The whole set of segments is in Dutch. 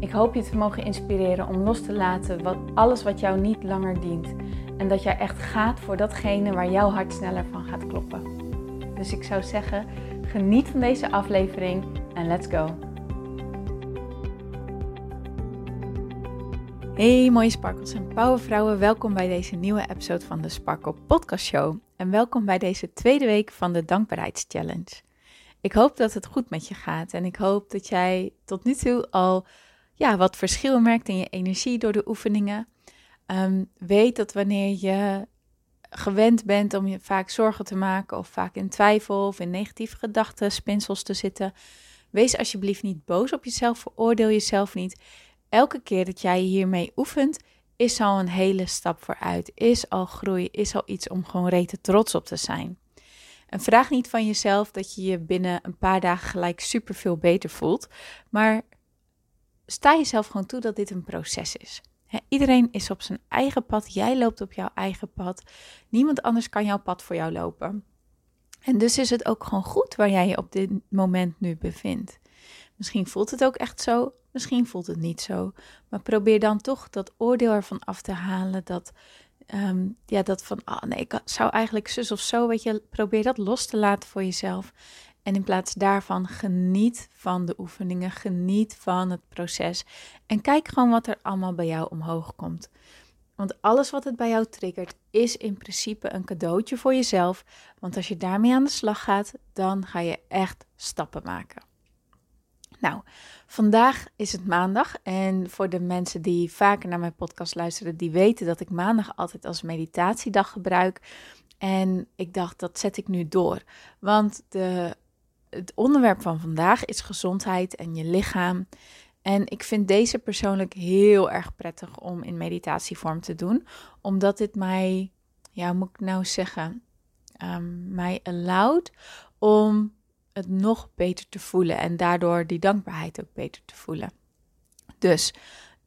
Ik hoop je te mogen inspireren om los te laten wat, alles wat jou niet langer dient. En dat jij echt gaat voor datgene waar jouw hart sneller van gaat kloppen. Dus ik zou zeggen, geniet van deze aflevering en let's go. Hey mooie sparkles en powervrouwen, welkom bij deze nieuwe episode van de Sparkle Podcast Show. En welkom bij deze tweede week van de Dankbaarheidschallenge. Ik hoop dat het goed met je gaat en ik hoop dat jij tot nu toe al ja, wat verschil merkt in je energie door de oefeningen. Um, weet dat wanneer je gewend bent om je vaak zorgen te maken of vaak in twijfel of in negatieve gedachten, spinsels te zitten, wees alsjeblieft niet boos op jezelf, veroordeel jezelf niet. Elke keer dat jij hiermee oefent, is al een hele stap vooruit, is al groei, is al iets om gewoon rete trots op te zijn. En vraag niet van jezelf dat je je binnen een paar dagen gelijk super veel beter voelt, maar sta jezelf gewoon toe dat dit een proces is. iedereen is op zijn eigen pad. Jij loopt op jouw eigen pad. Niemand anders kan jouw pad voor jou lopen. En dus is het ook gewoon goed waar jij je op dit moment nu bevindt. Misschien voelt het ook echt zo, misschien voelt het niet zo. Maar probeer dan toch dat oordeel ervan af te halen. Dat, ehm, ja, dat van, oh nee, ik zou eigenlijk zus of zo, weet je, probeer dat los te laten voor jezelf. En in plaats daarvan geniet van de oefeningen, geniet van het proces. En kijk gewoon wat er allemaal bij jou omhoog komt. Want alles wat het bij jou triggert, is in principe een cadeautje voor jezelf. Want als je daarmee aan de slag gaat, dan ga je echt stappen maken. Nou, vandaag is het maandag. En voor de mensen die vaker naar mijn podcast luisteren, die weten dat ik maandag altijd als meditatiedag gebruik. En ik dacht, dat zet ik nu door. Want de het onderwerp van vandaag is gezondheid en je lichaam. En ik vind deze persoonlijk heel erg prettig om in meditatievorm te doen, omdat dit mij, ja, hoe moet ik nou zeggen, um, mij allowt om het nog beter te voelen en daardoor die dankbaarheid ook beter te voelen. Dus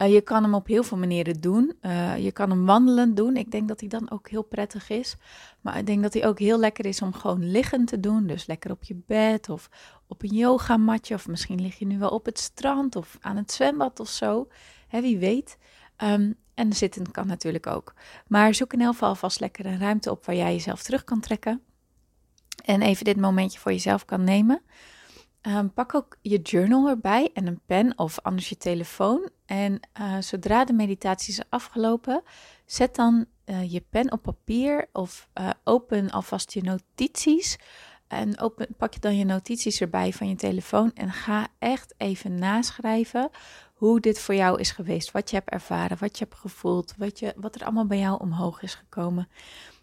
uh, je kan hem op heel veel manieren doen. Uh, je kan hem wandelend doen. Ik denk dat hij dan ook heel prettig is. Maar ik denk dat hij ook heel lekker is om gewoon liggend te doen. Dus lekker op je bed of op een yogamatje. Of misschien lig je nu wel op het strand of aan het zwembad of zo. Hè, wie weet. Um, en zitten kan natuurlijk ook. Maar zoek in elk geval vast lekker een ruimte op waar jij jezelf terug kan trekken. En even dit momentje voor jezelf kan nemen. Ehm, pak ook je journal erbij en een pen of anders je telefoon. En uh, zodra de meditatie is afgelopen, zet dan uh, je pen op papier of uh, open alvast je notities. En open, pak je dan je notities erbij van je telefoon en ga echt even naschrijven hoe dit voor jou is geweest. Wat je hebt ervaren, wat je hebt gevoeld, wat, je, wat er allemaal bij jou omhoog is gekomen.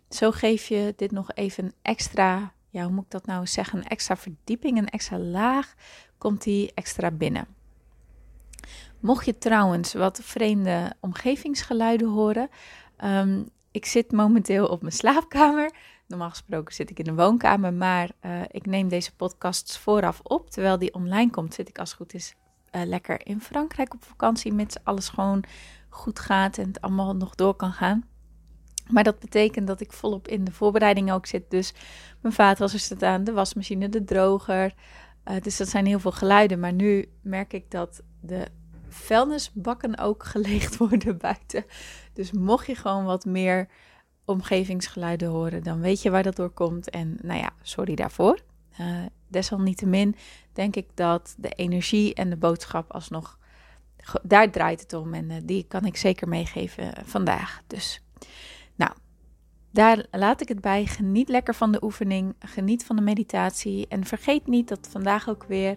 Zo geef je dit nog even extra ja, hoe moet ik dat nou zeggen, een extra verdieping, een extra laag, komt die extra binnen. Mocht je trouwens wat vreemde omgevingsgeluiden horen, um, ik zit momenteel op mijn slaapkamer. Normaal gesproken zit ik in de woonkamer, maar uh, ik neem deze podcasts vooraf op. Terwijl die online komt, zit ik als het goed is uh, lekker in Frankrijk op vakantie, mits alles gewoon goed gaat en het allemaal nog door kan gaan. Maar dat betekent dat ik volop in de voorbereiding ook zit. Dus mijn vaatwasser staat aan, de wasmachine, de droger. Uh, dus dat zijn heel veel geluiden. Maar nu merk ik dat de vuilnisbakken ook geleegd worden buiten. Dus mocht je gewoon wat meer omgevingsgeluiden horen, dan weet je waar dat door komt. En nou ja, sorry daarvoor. Uh, desalniettemin denk ik dat de energie en de boodschap alsnog, daar draait het om. En uh, die kan ik zeker meegeven vandaag. Dus daar laat ik het bij. Geniet lekker van de oefening. Geniet van de meditatie. En vergeet niet dat vandaag ook weer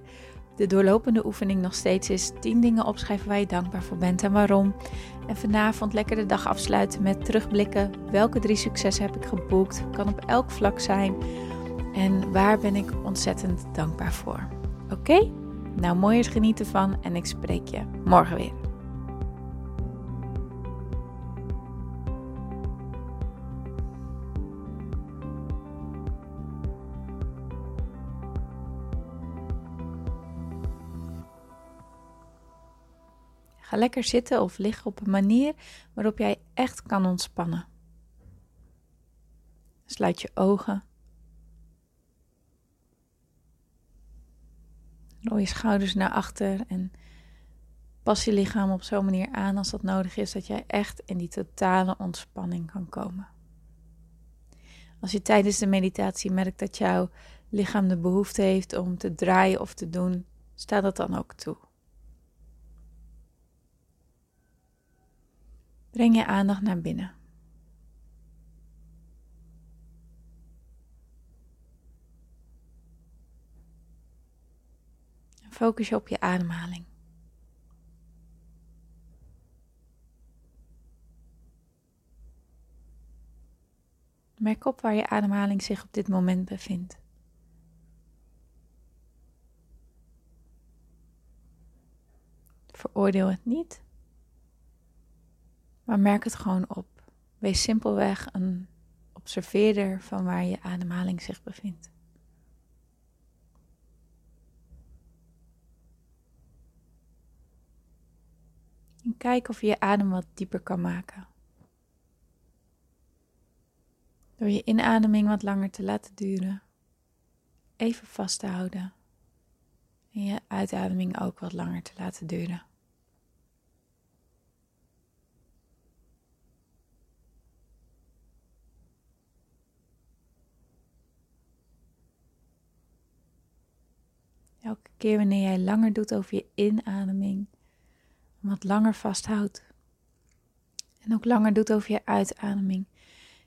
de doorlopende oefening nog steeds is 10 dingen opschrijven waar je dankbaar voor bent en waarom. En vanavond lekker de dag afsluiten met terugblikken. Welke drie successen heb ik geboekt? Kan op elk vlak zijn. En waar ben ik ontzettend dankbaar voor? Oké? Nou, mooi is genieten van en ik spreek je morgen weer. Lekker zitten of liggen op een manier waarop jij echt kan ontspannen. Sluit je ogen. Rol je schouders naar achter en pas je lichaam op zo'n manier aan als dat nodig is, dat jij echt in die totale ontspanning kan komen. Als je tijdens de meditatie merkt dat jouw lichaam de behoefte heeft om te draaien of te doen, sta dat dan ook toe. Breng je aandacht naar binnen. Focus je op je ademhaling. Merk op waar je ademhaling zich op dit moment bevindt. Veroordeel het niet, maar merk het gewoon op. Wees simpelweg een observeerder van waar je ademhaling zich bevindt. En kijk of je je adem wat dieper kan maken. Door je inademing wat langer te laten duren, even vast te houden en je uitademing ook wat langer te laten duren. Elke keer wanneer jij langer doet over je inademing, wat langer vasthoudt en ook langer doet over je uitademing,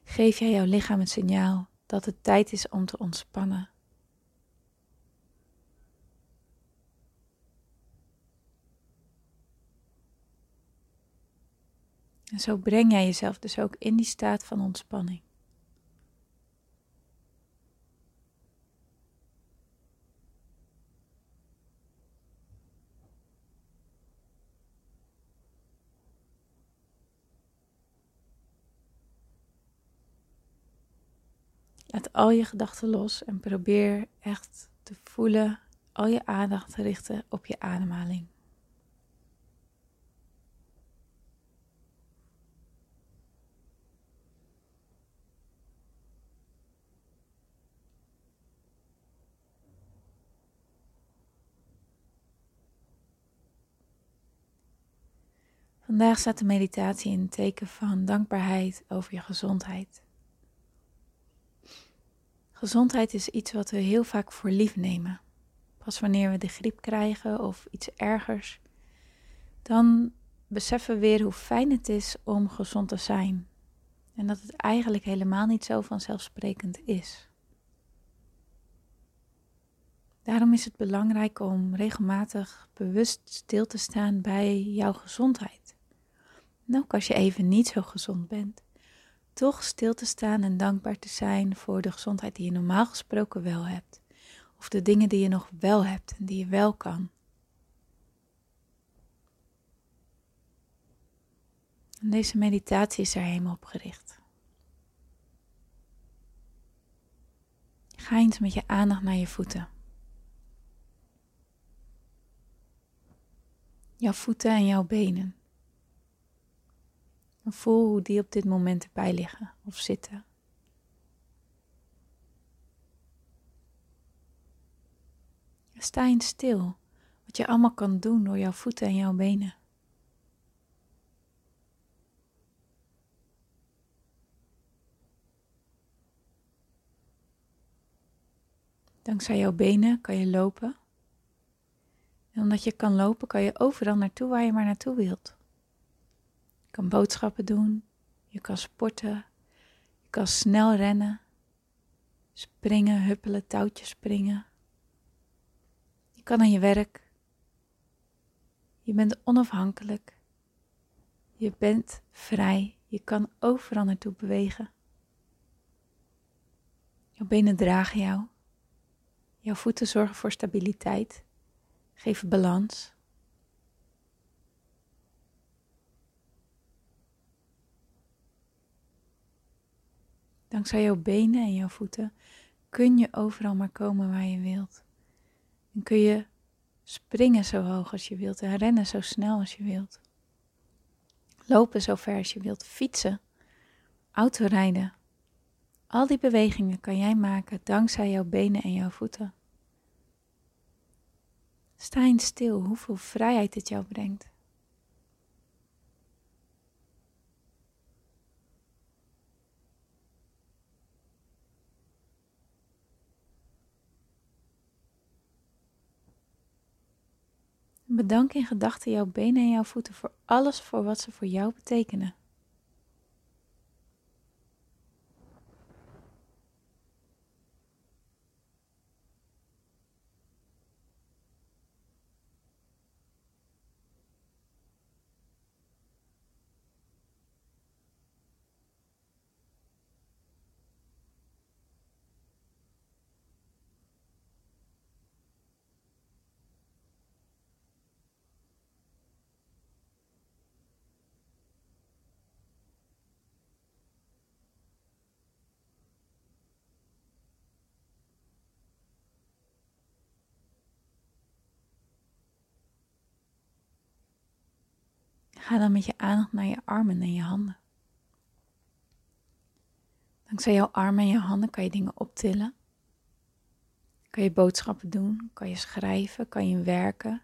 geef jij jouw lichaam het signaal dat het tijd is om te ontspannen. En zo breng jij jezelf dus ook in die staat van ontspanning. Laat al je gedachten los en probeer echt te voelen, al je aandacht te richten op je ademhaling. Vandaag staat de meditatie in het teken van dankbaarheid over je gezondheid. Gezondheid is iets wat we heel vaak voor lief nemen. Pas wanneer we de griep krijgen of iets ergers, dan beseffen we weer hoe fijn het is om gezond te zijn. En dat het eigenlijk helemaal niet zo vanzelfsprekend is. Daarom is het belangrijk om regelmatig bewust stil te staan bij jouw gezondheid. En ook als je even niet zo gezond bent toch stil te staan en dankbaar te zijn voor de gezondheid die je normaal gesproken wel hebt. Of de dingen die je nog wel hebt en die je wel kan. En deze meditatie is er helemaal op gericht. Ga eens met je aandacht naar je voeten. Jouw voeten en jouw benen. En voel hoe die op dit moment erbij liggen of zitten. Sta eens stil wat je allemaal kan doen door jouw voeten en jouw benen. Dankzij jouw benen kan je lopen. En omdat je kan lopen, kan je overal naartoe waar je maar naartoe wilt kan boodschappen doen, je kan sporten, je kan snel rennen, springen, huppelen, touwtjes springen. Je kan aan je werk. Je bent onafhankelijk. Je bent vrij. Je kan overal naartoe bewegen. Jouw benen dragen jou. Jouw voeten zorgen voor stabiliteit, geven balans. Dankzij jouw benen en jouw voeten kun je overal maar komen waar je wilt. En kun je springen zo hoog als je wilt en rennen zo snel als je wilt. Lopen zo ver als je wilt, fietsen, autorijden. Al die bewegingen kan jij maken dankzij jouw benen en jouw voeten. Sta eens stil hoeveel vrijheid dit jou brengt. Bedank in gedachten jouw benen en jouw voeten voor alles voor wat ze voor jou betekenen. Ga dan met je aandacht naar je armen en je handen. Dankzij jouw armen en je handen kan je dingen optillen. Kan je boodschappen doen, kan je schrijven, kan je werken,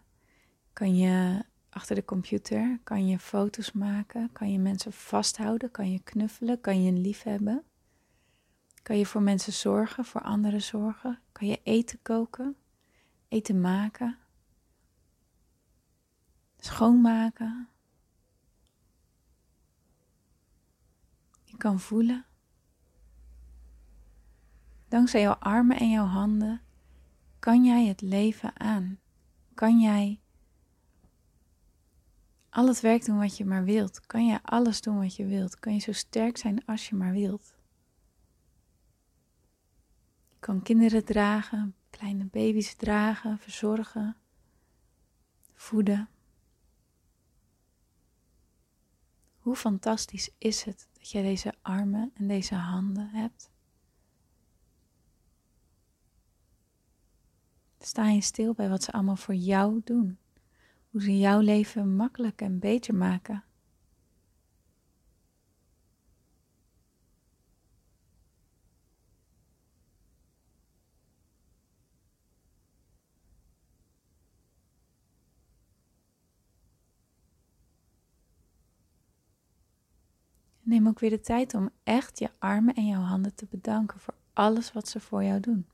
kan je achter de computer, kan je foto's maken, kan je mensen vasthouden, kan je knuffelen, kan je lief hebben. Kan je voor mensen zorgen, voor anderen zorgen, kan je eten koken, eten maken, schoonmaken, kan voelen. Dankzij jouw armen en jouw handen kan jij het leven aan. Kan jij al het werk doen wat je maar wilt. Kan jij alles doen wat je wilt. Kan je zo sterk zijn als je maar wilt. Je kan kinderen dragen, kleine baby's dragen, verzorgen, voeden. Hoe fantastisch is het dat je deze armen en deze handen hebt? Sta je stil bij wat ze allemaal voor jou doen? Hoe ze jouw leven makkelijk en beter maken? Neem ook weer de tijd om echt je armen en jouw handen te bedanken voor alles wat ze voor jou doen.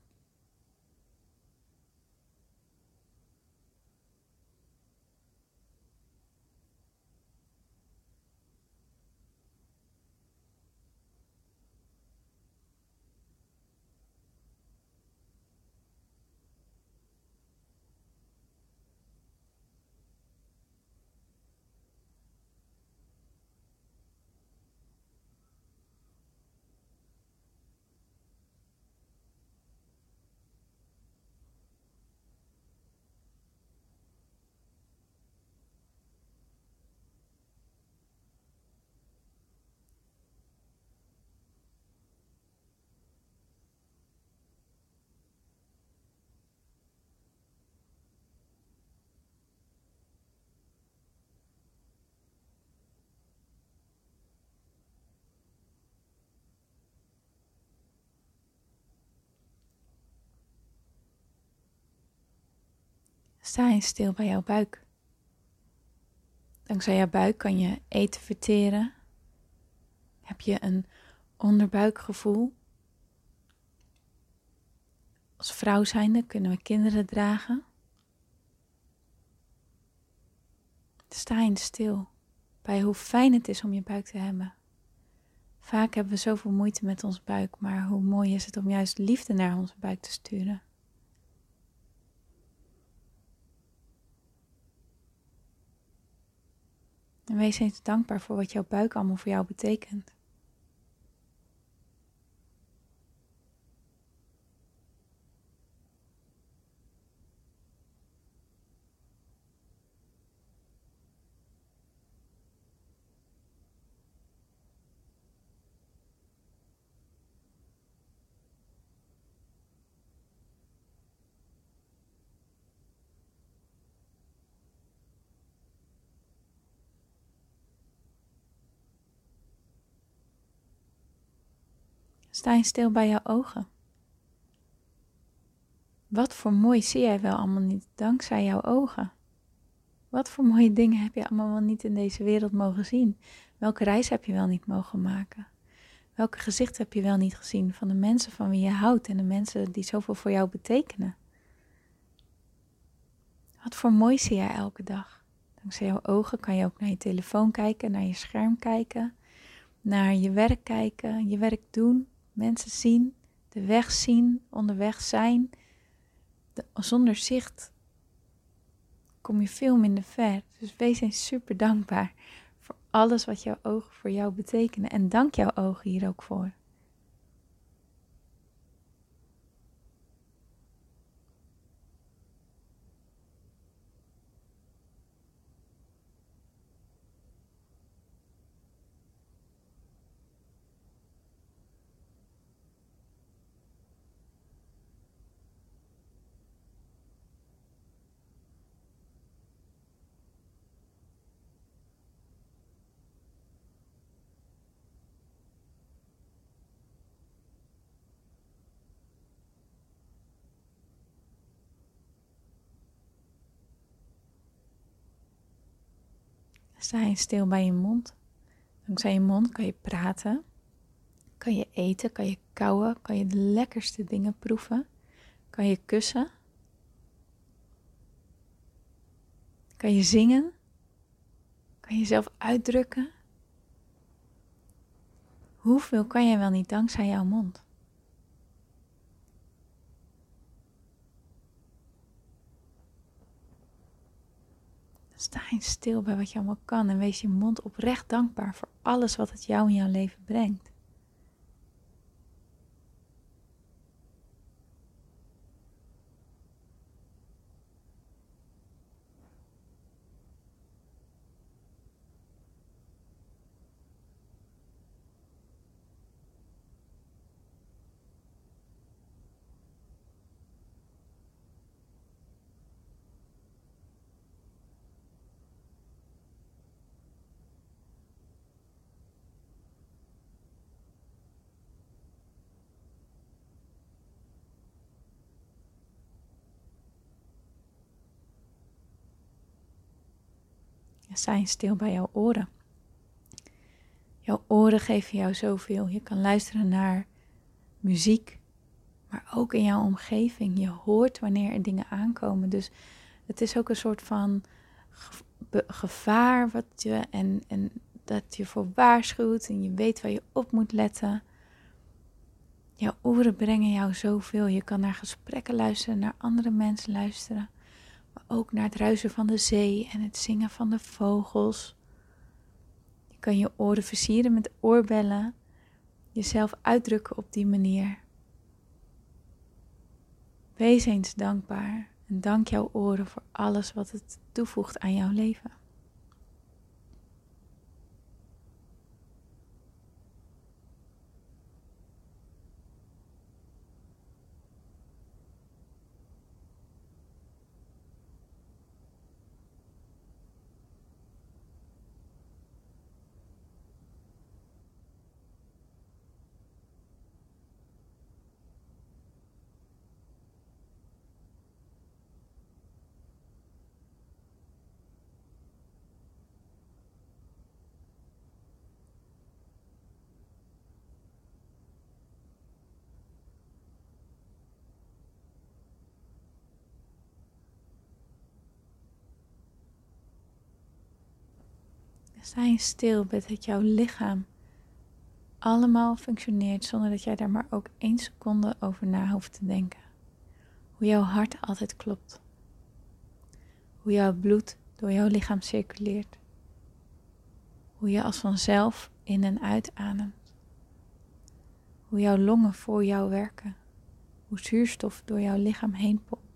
Sta eens stil bij jouw buik. Dankzij jouw buik kan je eten verteren. Heb je een onderbuikgevoel. Als vrouw zijnde kunnen we kinderen dragen. Sta eens stil bij hoe fijn het is om je buik te hebben. Vaak hebben we zoveel moeite met ons buik, maar hoe mooi is het om juist liefde naar onze buik te sturen. En wees eens dankbaar voor wat jouw buik allemaal voor jou betekent. Sta je stil bij jouw ogen. Wat voor mooi zie jij wel allemaal niet dankzij jouw ogen? Wat voor mooie dingen heb je allemaal wel niet in deze wereld mogen zien? Welke reis heb je wel niet mogen maken? Welke gezicht heb je wel niet gezien van de mensen van wie je houdt en de mensen die zoveel voor jou betekenen? Wat voor mooi zie jij elke dag? Dankzij jouw ogen kan je ook naar je telefoon kijken, naar je scherm kijken, naar je werk kijken, je werk doen, mensen zien, de weg zien, onderweg zijn. zonder zicht kom je veel minder ver. Dus wees eens super dankbaar voor alles wat jouw ogen voor jou betekenen. En dank jouw ogen hier ook voor. Sta stil bij je mond. Dankzij je mond kan je praten, kan je eten, kan je kauwen, kan je de lekkerste dingen proeven, kan je kussen, kan je zingen, kan je jezelf uitdrukken. Hoeveel kan je wel niet dankzij jouw mond? Sta eens stil bij wat je allemaal kan en wees je mond oprecht dankbaar voor alles wat het jou in jouw leven brengt. Zijn stil bij jouw oren. Jouw oren geven jou zoveel. Je kan luisteren naar muziek, maar ook in jouw omgeving. Je hoort wanneer er dingen aankomen. Dus het is ook een soort van gevaar wat je en, en dat je voor waarschuwt en je weet waar je op moet letten. Jouw oren brengen jou zoveel. Je kan naar gesprekken luisteren, naar andere mensen luisteren ook naar het ruisen van de zee en het zingen van de vogels. Je kan je oren versieren met oorbellen, jezelf uitdrukken op die manier. Wees eens dankbaar en dank jouw oren voor alles wat het toevoegt aan jouw leven. Sta stil bij dat jouw lichaam allemaal functioneert zonder dat jij daar maar ook één seconde over na hoeft te denken. Hoe jouw hart altijd klopt. Hoe jouw bloed door jouw lichaam circuleert. Hoe je als vanzelf in en uit ademt. Hoe jouw longen voor jou werken. Hoe zuurstof door jouw lichaam heen pompt.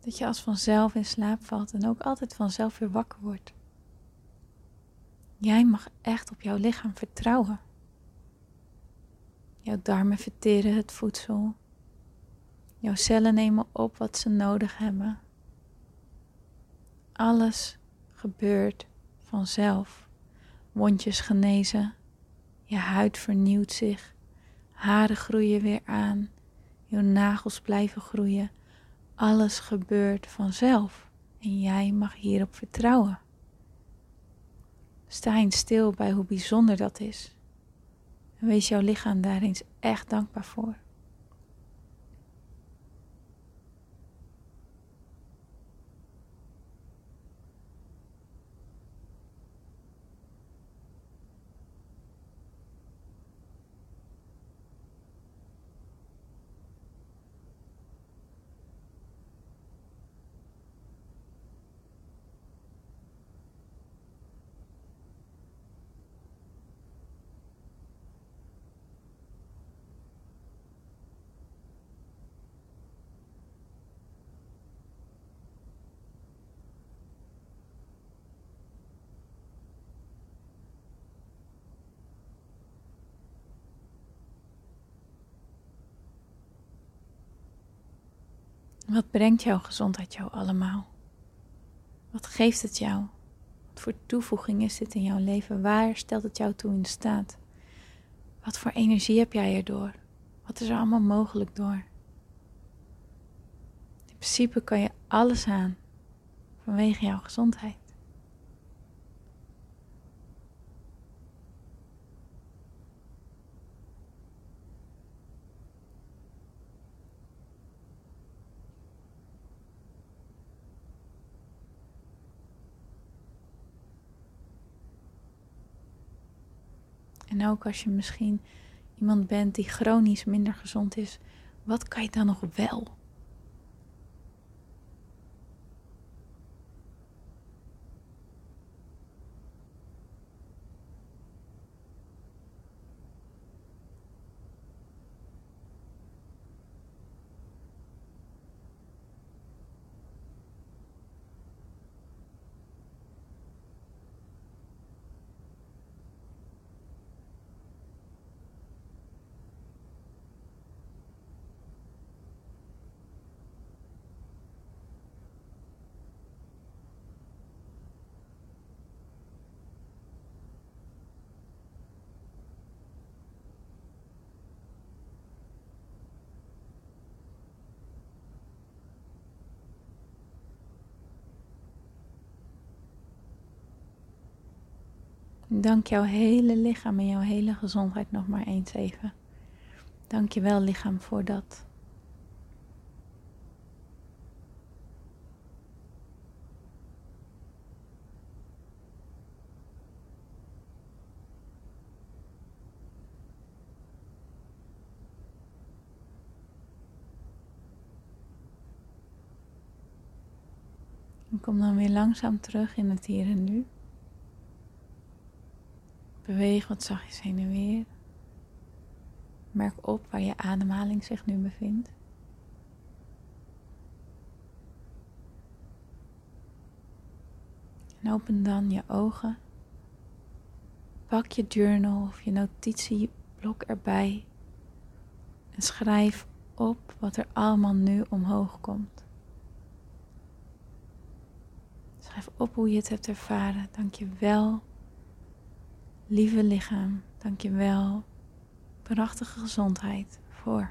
Dat je als vanzelf in slaap valt en ook altijd vanzelf weer wakker wordt. Jij mag echt op jouw lichaam vertrouwen. Jouw darmen verteren het voedsel. Jouw cellen nemen op wat ze nodig hebben. Alles gebeurt vanzelf. Wondjes genezen. Je huid vernieuwt zich. Haren groeien weer aan. Je nagels blijven groeien. Alles gebeurt vanzelf. En jij mag hierop vertrouwen. Sta eens stil bij hoe bijzonder dat is. En wees jouw lichaam daar eens echt dankbaar voor. Wat brengt jouw gezondheid jou allemaal? Wat geeft het jou? Wat voor toevoeging is dit in jouw leven? Waar stelt het jou toe in staat? Wat voor energie heb jij erdoor? Wat is er allemaal mogelijk door? In principe kan je alles aan vanwege jouw gezondheid. En ook als je misschien iemand bent die chronisch minder gezond is, wat kan je dan nog wel? Dank jouw hele lichaam en jouw hele gezondheid nog maar eens even. Dank je wel lichaam voor dat. Kom dan weer langzaam terug in het hier en nu. Beweeg wat zachtjes heen en weer. Merk op waar je ademhaling zich nu bevindt. En open dan je ogen. Pak je journal of je notitieblok erbij. En schrijf op wat er allemaal nu omhoog komt. Schrijf op hoe je het hebt ervaren. Dank je wel Lieve lichaam, dank je wel. Prachtige gezondheid voor.